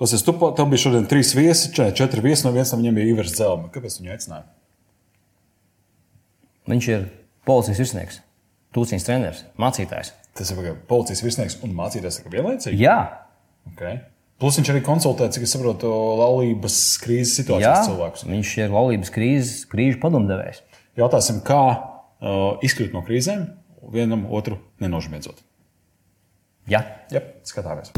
Klausies, tu, tev bija šodien trīs viesi, četri, viesi, no viens no viņiem bija Ivars Zelma. Kāpēc viņu aicināja? Viņš ir policijas virsnieks, tūciņš treneris, mācītājs. Tas ir policijas virsnieks un mācītājs vienlaicīgi? Jā. Okay. Plus viņš arī konsultē, cik es saprotu, laulības krīzes situācijas cilvēkus. Viņš ir laulības krīzes, krīžu padomdevējs. Jautāsim, kā uh, izkļūt no krīzēm, vienam otru nenožmiedzot. Jā, Jā skatāmies.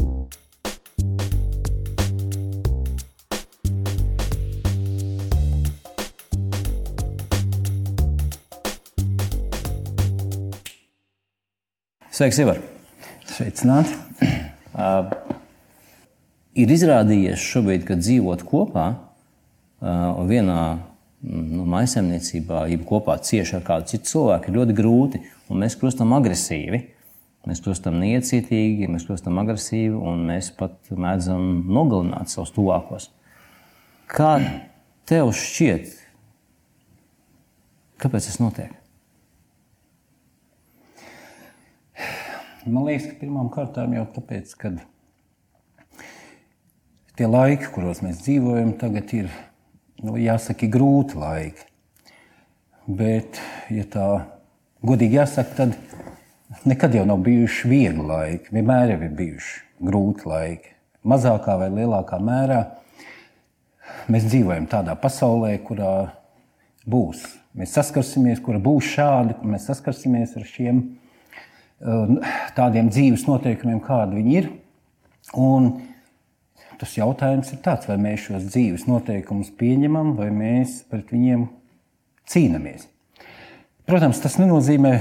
Sveiks, Ivar! Sveicināti! Uh, ir izrādījies šobrīd, ka dzīvot kopā uh, vienā nu, maisaimniecībā, ja kopā cieši ar kādu citu cilvēku, ir ļoti grūti. Mēs kļūstam agresīvi, mēs kļūstam niecītīgi, mēs kļūstam agresīvi un mēs pat mēdzam nogalināt savus tuvākos. Kā tev šķiet, kāpēc tas notiek? Man liekas, ka pirmām kārtām jau tāpēc, ka tie laiki, kuros mēs dzīvojam, tagad ir nu, jāsaka, grūti laiki. Bet, ja tā godīgi jāsaka, tad nekad jau nav bijuši viegli laiki. Vienmēr ir bijuši grūti laiki. Mazākā vai lielākā mērā mēs dzīvojam tādā pasaulē, kurā būs. Mēs saskarsimies, kura būs šāda, kur mēs saskarsimies ar šiem tādiem dzīves noteikumiem, kādi viņi ir. Un tas jautājums ir tāds, vai mēs šos dzīves noteikumus pieņemam, vai mēs pret viņiem cīnāmies. Protams, tas nenozīmē,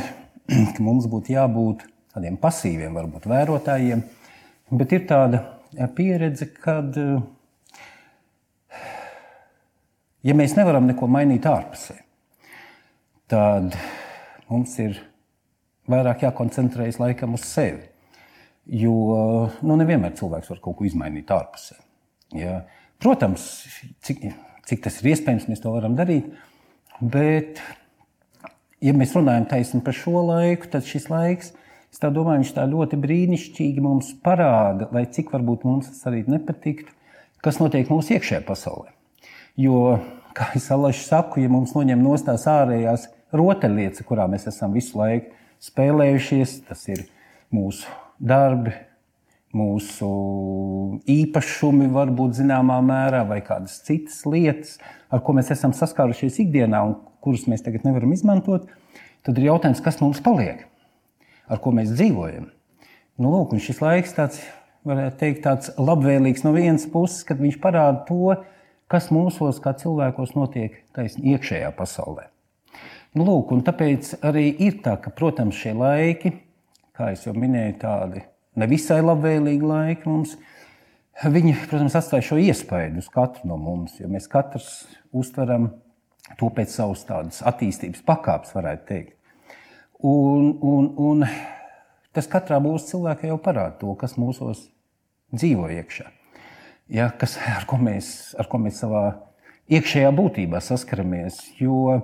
ka mums būtu jābūt tādiem pasīviem, varbūt vērotājiem, bet ir tāda pieredze, kad ja mēs nevaram neko mainīt ārpusē, tad mums ir vairāk jākoncentrējas laikam uz sevi. Jo nu, nevienmēr cilvēks var kaut ko izmainīt ārpusē. Ja? Protams, cik, cik tas ir iespējams, mēs to varam darīt. Bet, ja mēs runājam taisni par šo laiku, tad šis laiks, es domāju, viņš tā ļoti brīnišķīgi mums parāda, lai cik varbūt mums tas arī nepatiktu, kas notiek mūsu iekšējā pasaulē. Jo, kā es alaši saku, ja mums noņem no tās ārējās rotaļlietas, kurā mēs esam visu laiku, spēlējušies. Tas ir mūsu darbi, mūsu īpašumi, varbūt zināmā mērā, vai kādas citas lietas, ar ko mēs esam saskārušies ikdienā un kurus mēs tagad nevaram izmantot. Tad ir jautājums, kas mums paliek, ar ko mēs dzīvojam. Nu, lūk, šis laiks tāds, varētu teikt, tāds labvēlīgs no vienas puses, kad viņš parāda to, kas mūsos, kā cilvēkos, notiek taisnība iekšējā pasaulē. Nu, lūk, tāpēc arī ir tā, ka, protams, šie laiki, kā jau minēju, tādi nevisai labvēlīgi laiki mums, viņi, protams, atstāja šo iespaidu uz katru no mums, jo mēs katrs uztveram to pēc savas tādas attīstības pakāpes, varētu teikt. Un, un, un tas katrā mūsu cilvēkā jau parāda to, kas mūsos dzīvo iekšā. Ja, kas, ar, ko mēs, ar ko mēs savā iekšējā būtībā saskaramies. Jo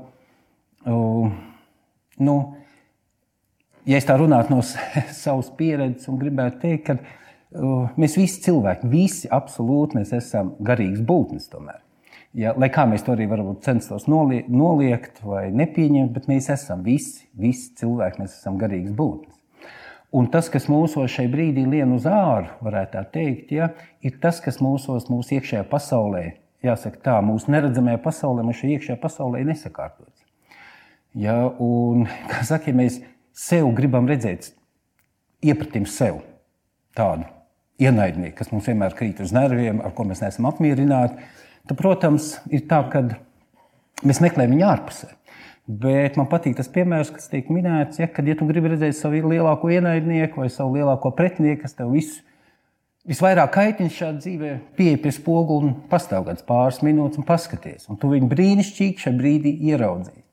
nu, ja es tā runātu no savas pieredzes, un gribētu teikt, ka mēs visi cilvēki, visi absolūti mēs esam garīgas būtnes. Tomēr. Ja, lai kā mēs to arī censtos noliekt, noliekt vai nepieņemt, bet mēs esam visi, visi cilvēki, mēs esam garīgas būtnes. Un tas, kas mūsos šai brīdī lien uz āru, varētu tā teikt, ja, ir tas, kas mūsos, mūsu iekšējā pasaulē, jāsaka tā, mūsu neredzamajā pasaulē, mūsu iekšējā pasaulē ir nesakārtots. Ja, un, kā saka, ja mēs sev gribam redzēt, iepratim sev tādu ienaidnieku, kas mums vienmēr krīt uz nerviem, ar ko mēs neesam apmierināti, tad, protams, ir tā, ka mēs meklējam viņu ārpusē. Bet man patīk tas piemērs, kas tiek minēts, ja, kad ja tu gribi redzēt savu lielāko ienaidnieku vai savu lielāko pretinieku, kas tev visu, visvairāk kaitina šādā dzīvē, pieeja pie spoguli un pastāv kāds pāris minūtes un paskaties. Un tu viņu brīnišķīgi šajā brīdī ieraudzīji.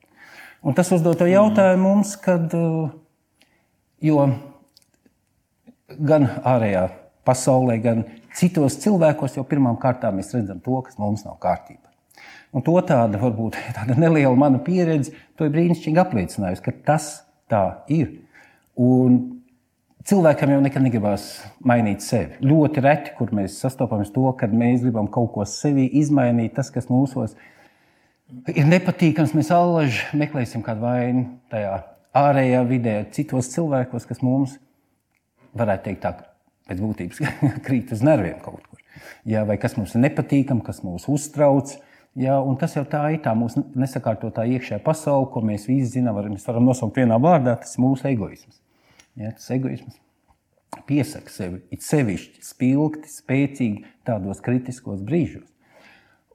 Un tas uzdod to jautājumu mums, kad, uh, jo gan ārējā pasaulē, gan citos cilvēkos jau pirmām kārtām mēs redzam to, kas mums nav kārtībā. Un to tāda, varbūt tāda neliela mana pieredze, to ir brīnišķīgi apliecinājusi, ka tas tā ir. Un cilvēkam jau nekad negribas mainīt sevi. Ļoti reti, kur mēs sastopamies to, kad mēs gribam kaut ko sevi izmainīt, tas, kas mūsos ir nepatīkams, mēs allaž meklēsim kādu vainu tajā ārējā vidē, citos cilvēkos, kas mums, varētu teikt, tā, pēc būtības krīt uz nerviem kaut kur. Jā, vai kas mums ir nepatīkami, kas mūs uztrauc. Jā, tas jau tā ir tā mūsu nesakārtotā iekšējā pasaule, ko mēs visi zinām. Var, mēs varam nosaukt vienā vārdā, tas ir mūsu egoisms. Jā, tas egoisms piesaka sevi, it sevišķi spilgti, spēcīgi tādos kritiskos brīžos.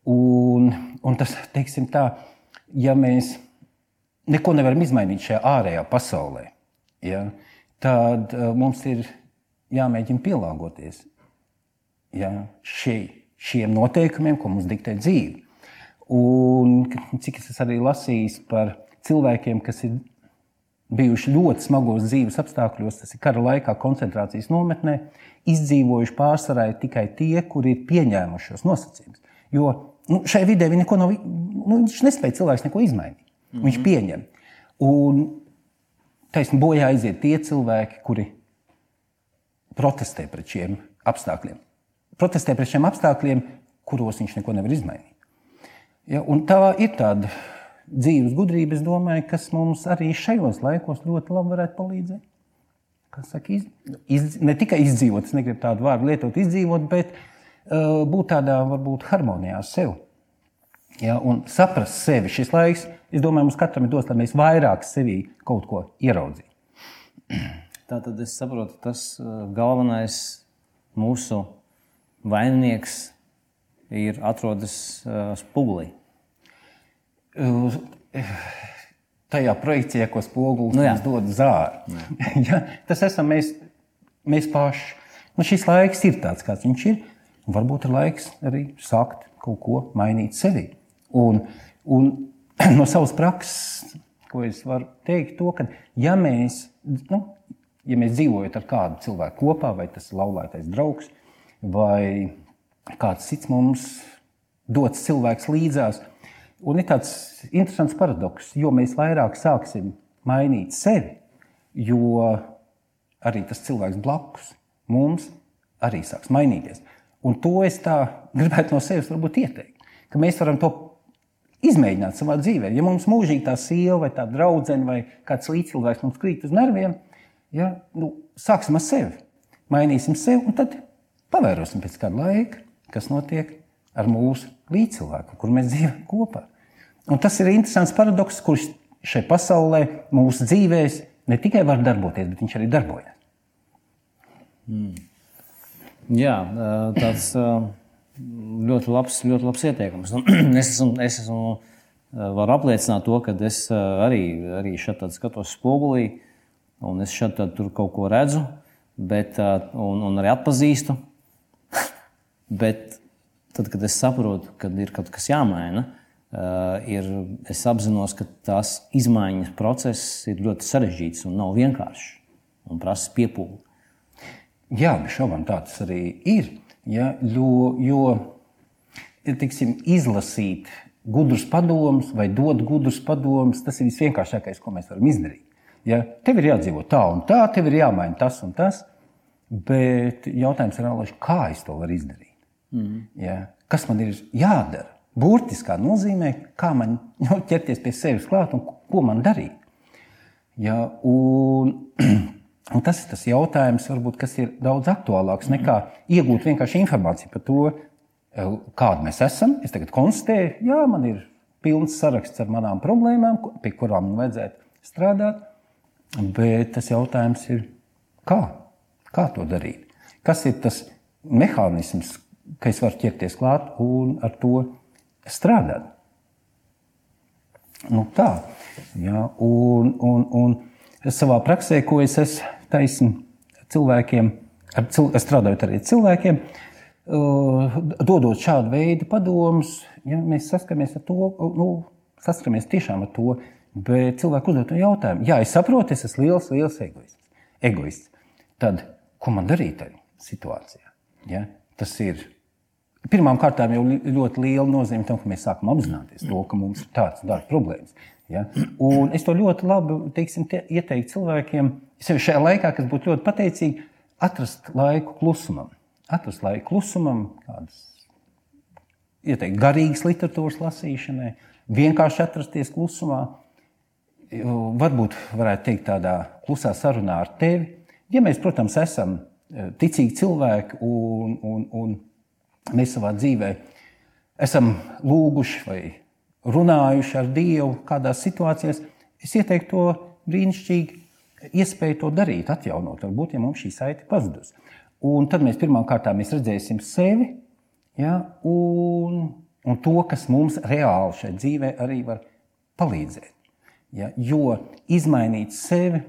Un, un tas, teiksim tā, ja mēs neko nevaram izmainīt šajā ārējā pasaulē, ja, tad uh, mums ir jāmēģina pielāgoties ja, šie, šiem noteikumiem, ko mums diktē dzīve. Un cik es arī lasīju par cilvēkiem, kas ir bijuši ļoti smagos dzīves apstākļos, tas ir kara laikā, koncentrācijas nometnē, izdzīvojuši pārsvarā tikai tie, kuri ir pieņēmuši šos nosacījumus. Jo nu, šai vidē viņi neko nav, nu, viņš nespēja cilvēks neko izmainīt. Mm -hmm. Viņš pieņem. Un taisni bojā aiziet tie cilvēki, kuri protestē pret šiem apstākļiem. Protestē pret šiem apstākļiem, kuros viņš neko nevar izmainīt. Ja, tā ir tāda dzīves gudrība, domāju, kas mums arī šajos laikos ļoti labi varētu palīdzēt. Saka, iz, iz, ne tikai izdzīvot, es negribu tādu vārdu lietot, izdzīvot, bet uh, būt tādā varbūt harmonijā ar sevi. Ja, un saprast sevi. Šis laiks, es domāju, mums katram ir dos, lai mēs vairāk sevī kaut ko ieraudzītu. Tā tad es saprotu, tas uh, galvenais mūsu vaininieks ir atrodas uh, spogulī tajā projekcijā, ko spogulis nu, mums dod zāri. ja, tas esam mēs, mēs paši. Nu, šis laiks ir tāds, kāds viņš ir. Varbūt ir laiks arī sākt kaut ko mainīt sevi. Un, un no savas prakses, ko es varu teikt, to, ka ja mēs, nu, ja mēs dzīvojam ar kādu cilvēku kopā, vai tas ir laulātais draugs, vai kāds cits mums dots cilvēks līdzās, Un ir tāds interesants paradoks, jo mēs vairāk sāksim mainīt sevi, jo arī tas cilvēks blakus mums arī sāks mainīties. Un to es tā gribētu no sevis ieteikt, ka mēs varam to izmēģināt savā dzīvē. Ja mums mūžīgi tā sieva vai tā draudzene vai kāds līdzcilvēks mums krīt uz nerviem, ja, nu, sāksim ar sevi, mainīsim sevi un tad pavērosim pēc kāda laika, kas notiek ar mūsu līdzcilvēku, kur mēs dzīvojam kopā. Un tas ir interesants paradoks, kurš šai pasaulē, mūsu dzīvēs, ne tikai var darboties, bet viņš arī darbojas. Mm. Jā, tāds ļoti labs, ļoti labs ieteikums. es esmu, es esmu varu apliecināt to, ka es arī, arī šeit skatos spogulī, un es šeit tur kaut ko redzu, bet, un, un arī atpazīstu. bet tad, kad es saprotu, ka ir kaut kas jāmaina, ir, es apzinos, ka tās izmaiņas process ir ļoti sarežģīts un nav vienkāršs un prasa piepūli. Jā, bet šaubām tā tas arī ir. Ja, jo, jo tiksim, izlasīt gudrus padomus vai dot gudrus padomus, tas ir visvienkāršākais, ko mēs varam izdarīt. Ja, tev ir jādzīvot tā un tā, tev ir jāmaina tas un tas, bet jautājums ir, kā es to varu izdarīt? Mm. Ja, kas man ir jādara? burtiskā nozīmē, kā man nu, ķerties pie sevis klāt un ko man darīt. Ja, un, un tas ir tas jautājums, varbūt, kas ir daudz aktuālāks nekā iegūt vienkārši informāciju par to, eh, kāda mēs esam. Es tagad konstatēju, jā, man ir pilns saraksts ar manām problēmām, pie kurām man vajadzētu strādāt. Bet tas jautājums ir, kā? Kā to darīt? Kas ir tas mehānisms, ka es varu ķerties klāt un ar to strādāt. Nu, tā, ja, un, un, un savā praksē, ko es esmu taisnība cilvēkiem, ar cil, strādājot arī ar cilvēkiem, uh, dodot šādu veidu padomus, ja mēs saskaramies ar to, nu, saskaramies tiešām ar to, bet cilvēku uzdot jautājumu, jā, es saprotu, es esmu liels, liels egoists. egoists. Tad, ko man darīt tajā situācijā? Ja? Tas ir Pirmkārt, jau ļoti liela nozīme tam, ka mēs sākam apzināties to, ka mums ir tādas darba problēmas. Ja? Un es to ļoti labi teiksim, te, ieteiktu cilvēkiem sevi šajā laikā, kas būtu ļoti pateicīgi, atrast laiku klusumam. Atrast laiku klusumam, kādas ieteikt garīgas literatūras lasīšanai, vienkārši atrasties klusumā. Varbūt varētu teikt tādā klusā sarunā ar tevi. Ja mēs, protams, esam e, ticīgi cilvēki un, un, un mēs savā dzīvē esam lūguši vai runājuši ar Dievu kādās situācijās, es ieteiktu to brīnišķīgi iespēju to darīt, atjaunot. Varbūt, ja mums šī saite pazudus. Un tad mēs mēs redzēsim sevi ja, un, un to, kas mums reāli šajā dzīvē arī var palīdzēt. Ja, jo izmainīt sevi,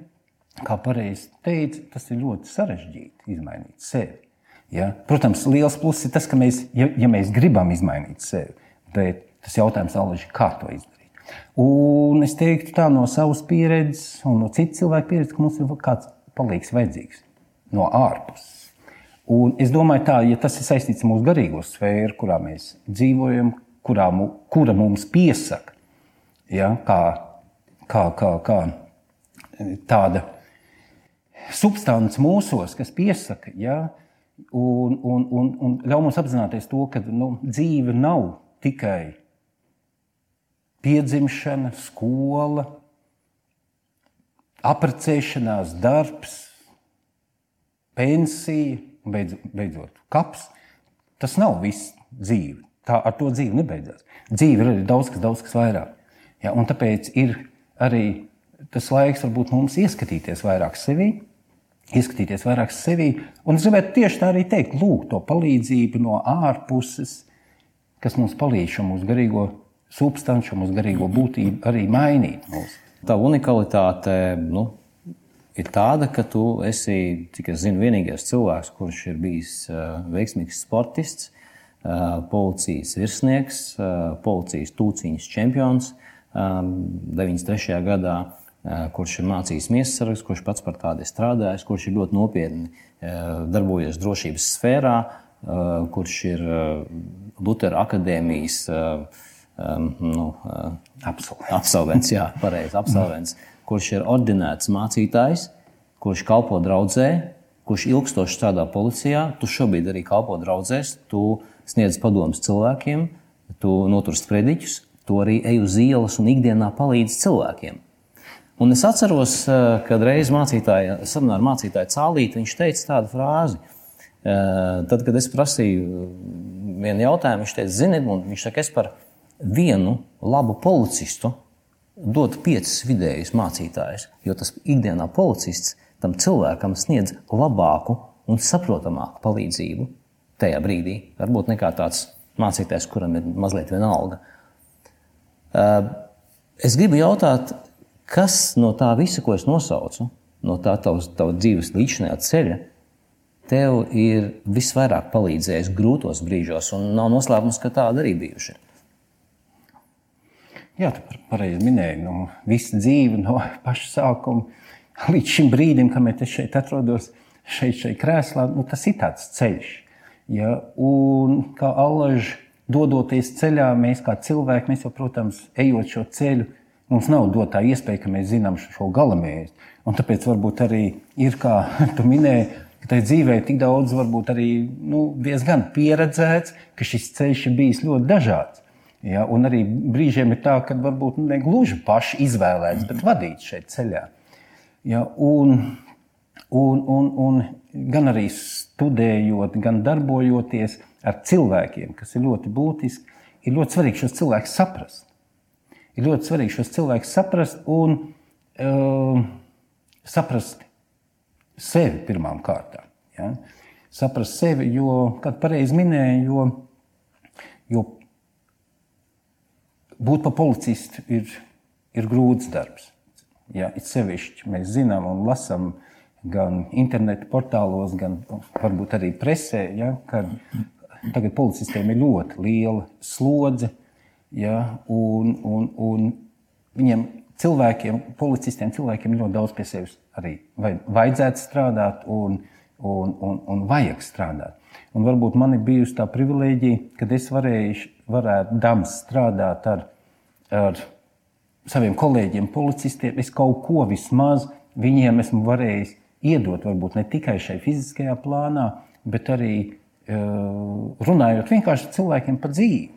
kā pareizi teica, tas ir ļoti sarežģīti izmainīt sevi. Ja? Protams, liels pluss ir tas, ka mēs, ja, ja mēs gribam izmainīt sevi, bet tas jautājums ir, kā to izdarīt. Un es teiktu tā no savas pieredzes un no citu cilvēku pieredzes, ka mums ir kāds palīgs vajadzīgs no ārpuses. Un es domāju, tā, ja tas ir saistīts ar mūsu garīgo sfēru, kurā mēs dzīvojam, kurā, kura mums piesaka, ja, kā, kā, kā, kā tāda substance mūsos, kas piesaka, ja, un, un, un, un ļauj mums apzināties to, ka nu, dzīve nav tikai piedzimšana, skola, apprecēšanās, darbs, pensija, beidzot, beidzot kaps. Tas nav viss dzīve. Tā ar to dzīve nebeidzās. Dzīve ir arī daudz kas, daudz kas vairāk. Ja, un tāpēc ir arī tas laiks, varbūt mums ieskatīties vairāk sevī, ieskatīties vairāk sevī. Un es gribētu tieši tā arī teikt, lūgt to palīdzību no ārpuses, kas mums palīdz šo mūsu garīgo substanci, mūsu garīgo būtību arī mainīt. Mūsu. Tā unikalitāte nu, ir tāda, ka tu esi, cik es zinu, vienīgais cilvēks, kurš ir bijis uh, veiksmīgs sportists, uh, policijas virsnieks, uh, policijas tūciņas čempions um, 93. gadā. Kurš ir mācījis miesasargs, kurš pats par tādu strādājis, kurš ir ļoti nopietni darbojies drošības sfērā, kurš ir Lutera akadēmijas uh, um, nu, uh, absolvents. absolvents, jā, pareizi, absolvents, kurš ir ordinēts mācītājs, kurš kalpo draudzē, kurš ilgstoši strādā policijā. Tu šobrīd arī kalpo draudzēs, tu sniedz padomus cilvēkiem, tu notur sprediķus, tu arī ej uz ielas un ikdienā palīdzi cilvēkiem. Un es atceros, uh, kad reiz mācītāja, semināra mācītāja Cālīte, viņš teica tādu frāzi. Uh, tad, kad es prasīju vienu jautājumu, viņš teica, zini, un viņš saka, es par viņu vienu labu policistu dot piecus vidējus mācītājus, jo tas ikdienā policists tam cilvēkam sniedz labāku un saprotamāku palīdzību tajā brīdī. Varbūt nekā tāds mācītājs, kuram ir mazliet viena alga. Uh, es gribu jautāt, kas no tā visa, ko es nosaucu, no tā tavas, tavas dzīves līdzinājā ceļa, tev ir visvairāk palīdzējis grūtos brīžos, un nav noslēpums, ka tāda arī bijuši. Jā, tu pareizi minēji, nu, visa dzīve no paša sākuma līdz šim brīdim, kad es šeit atrodos, šeit, šeit krēslā, nu, tas ir tāds ceļš. Ja? Un kā allaž dodoties ceļā, mēs kā cilvēki, mēs jau, protams, ejot šo ceļu, mums nav dotā iespēja, ka mēs zinām šo galamērķi. Un tāpēc varbūt arī ir, kā tu minēji, ka tajā dzīvē ir tik daudz, varbūt arī nu, diezgan pieredzēts, ka šis ceļš ir bijis ļoti dažāds. Ja, un arī brīžiem ir tā, ka varbūt ne gluži paši izvēlēts, bet vadīts šeit ceļā. Ja, un, un, un, un gan arī studējot, gan darbojoties ar cilvēkiem, kas ir ļoti būtiski, ir ļoti svarīgi šos cilvēkus saprast. Ir ļoti svarīgi šos cilvēkus saprast un uh, saprast sevi pirmām kārtām. Ja? Saprast sevi, jo, kā pareizi minēja, jo, jo būt par policistu ir, ir grūts darbs. Ja, it sevišķi mēs zinām un lasām gan internetu portālos, gan varbūt arī presē, ja, ka tagad policistiem ir ļoti liela slodze. Ja, un, un, un viņiem, cilvēkiem, policistiem, cilvēkiem ļoti daudz pie sevis arī vajadzētu strādāt un, un, un, un vajag strādāt. Un varbūt man ir bijusi tā privilēģija, ka es varēju, varētu dams strādāt ar, ar saviem kolēģiem, policistiem. Es kaut ko vismaz viņiem esmu varējis iedot varbūt ne tikai šai fiziskajā plānā, bet arī uh, runājot vienkārši cilvēkiem par dzīvi.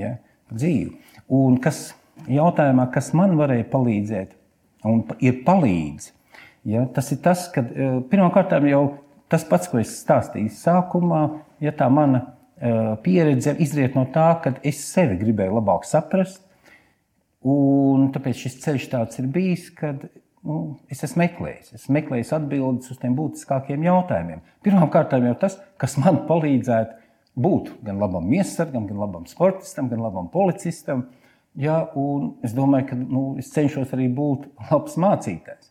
Ja? Par dzīvi. Un kas jautājumā, kas man varēja palīdzēt, un ir palīdz, ja? tas ir tas, ka uh, pirmkārt jau tas pats, ko es stāstīju sākumā, ja tā mana uh, pieredze izriet no tā, ka es sevi gribēju labāk saprast, un tāpēc šis ceļš tāds ir bijis, kad nu, es esmu meklējis. Es meklēju atbildes uz tiem būtiskākiem jautājumiem. Pirmkārt, jau tas, kas man palīdzētu būt gan labam miesargam, gan labam sportistam, gan labam policistam. Ja, es domāju, ka nu, es cenšos arī būt labs mācītājs.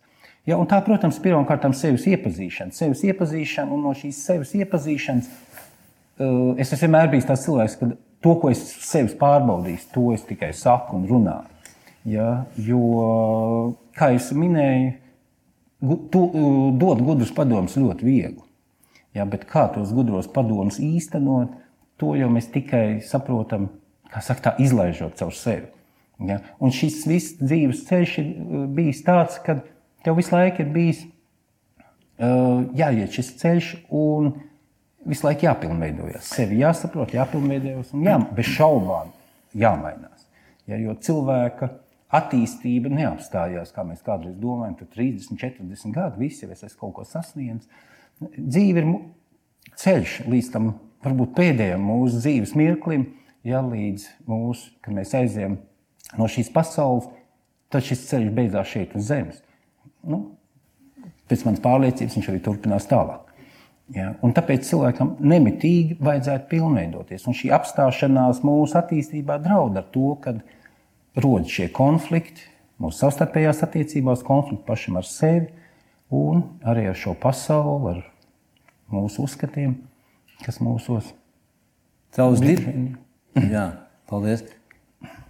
Ja, tā, protams, pirmkārt, ir sevis iepazīšana. Sevis iepazīšana un no šīs sevis iepazīšanas uh, es esmu vienmēr bijis tas cilvēks, ka to, ko es sevis pārbaudīju, to es tikai saku un runāju. Ja, jo kā jau minēju, tu, dot gudrus padomus ļoti viegli. Ja, bet kā tos gudros padomus īstenot, to jau mēs tikai saprotam, kā saka, tā, izlaižot caur sevi. Ja? Un šis viss dzīves ceļš ir bijis tāds, ka tev visu laiku ir bijis uh, jāiet šis ceļš un visu laiku jāpilnveidojas. Sevi jāsaprot, jāpilnveidojas un jā, bez šaubām jāmainās. Ja, jo cilvēka attīstība neapstājās, kā mēs kādreiz domājam, tad 30, 40 gadi, visi jau es kaut ko sasniedzu. Dzīve ir ceļš līdz tam varbūt pēdējam mūsu dzīves mirklim, ja līdz mūsu, kad mēs aizējām no šīs pasaules, tad šis ceļš beidzās šeit uz zemes. Nu, pēc manas pārliecības viņš arī turpinās tālāk. Ja? Un tāpēc cilvēkam nemitīgi vajadzētu pilnveidoties. Un šī apstāšanās mūsu attīstībā draud ar to, ka rodas šie konflikti, mūsu savstarpējās attiecībās, konflikti pašam ar sevi un arī ar šo pasauli, ar mūsu uzskatiem, kas mūsos. Tavs dip... Jā, paldies.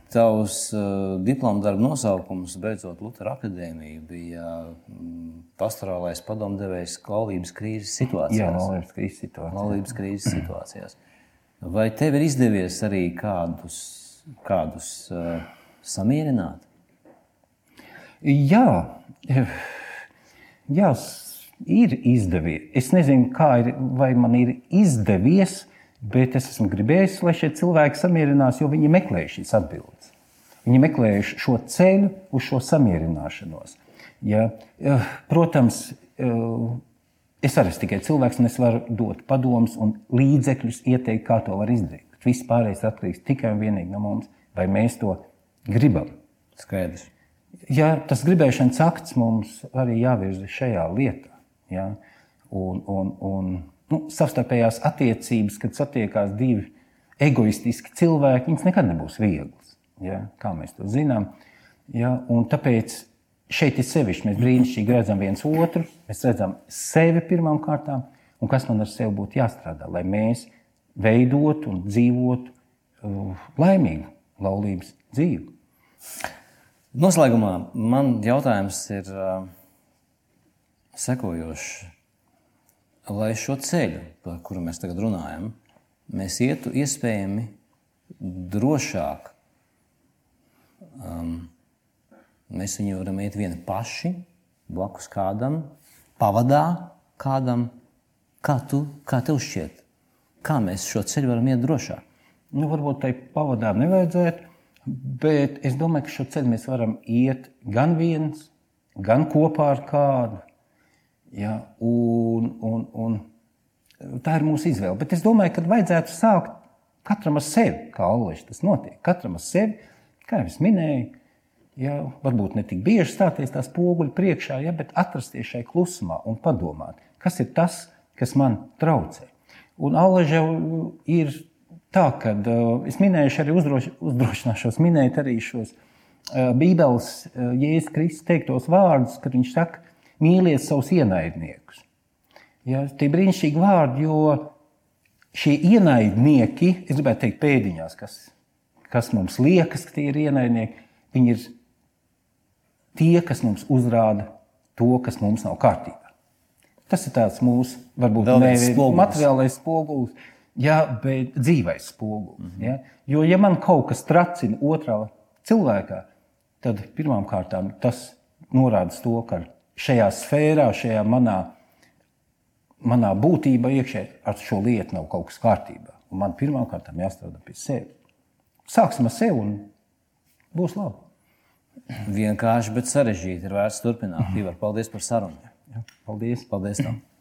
Tavs uh, diploma darba nosaukums, beidzot Lutera akadēmija, bija mm, pastorālais padomdevējs laulības krīzes situācijās. Jā, laulības krīzes situācijās. Laulības krīzes situācijās. Vai tev ir izdevies arī kādus, kādus uh, samierināt? Jā, jā ir izdevies. Es nezinu, kā ir, vai man ir izdevies, bet es esmu gribējis, lai šie cilvēki samierinās, jo viņi meklē šīs atbildes. Viņi meklē šo ceļu uz šo samierināšanos. Ja, protams, es arī esmu tikai cilvēks, un es varu dot padomus un līdzekļus, ieteikt, kā to var izdarīt. Bet viss pārējais atkarīgs tikai un vienīgi no mums, vai mēs to gribam. Skaidrs. Ja tas gribēšanas akts mums arī jāvirza šajā lietā. Ja? Un, un, un nu, savstarpējās attiecības, kad satiekās divi egoistiski cilvēki, viņas nekad nebūs vieglas. Ja? Kā mēs to zinām. Ja? Un tāpēc šeit ir sevišķi. Mēs brīnišķīgi redzam viens otru, mēs redzam sevi pirmām kārtām, un kas man ar sevi būtu jāstrādā, lai mēs veidotu un dzīvotu uh, laimīgu laulības dzīvi. Noslēgumā man jautājums ir uh, sekojošs. Lai šo ceļu, par kuru mēs tagad runājam, mēs ietu iespējami drošāk, um, mēs viņu varam iet vieni paši, blakus kādam, pavadā kādam. Kā, tu, kā tev šķiet? Kā mēs šo ceļu varam iet drošāk? Nu, varbūt tai pavadā nevajadzētu, Bet es domāju, ka šo ceļu mēs varam iet gan viens, gan kopā ar kādu. Ja, un, un, un tā ir mūsu izvēle. Bet es domāju, ka vajadzētu sākt katram ar sevi, kā Alliņš tas notiek. Katram ar sevi, kā jau es minēju, ja, varbūt ne tik bieži stāties tās poguļu priekšā, ja, bet atrasties šai klusumā un padomāt, kas ir tas, kas man traucē. Un Alliņš ir tā, ka uh, es minēju, arī uzdroš, uzdrošināšos minēt arī šos uh, Bībeles uh, Jēzus Kristus teiktos vārdus, kad viņš saka, mīliet savus ienaidniekus. Ja, tie brīnišķīgi vārdi, jo šie ienaidnieki, es gribētu teikt, pēdiņās, kas, kas mums liekas, ka tie ir ienaidnieki, viņi ir tie, kas mums uzrāda to, kas mums nav kārtībā. Tas ir tāds mūsu, varbūt, materiālais spogulis ja, bet dzīvais spogulis. Mm -hmm. ja? Jo, ja man kaut kas tracina otrā cilvēkā, tad pirmām kārtām tas norāda to, ka šajā sfērā, šajā manā, manā būtībā iekšē ar šo lietu nav kaut kas kārtībā. Un man pirmkārt jāstrādā pie sevis. Sāksim ar sevi un būs labi. Vienkārši, bet sarežģīti ir vērts turpināt. Ivar, paldies par sarunu. Ja, paldies! Paldies! Tev.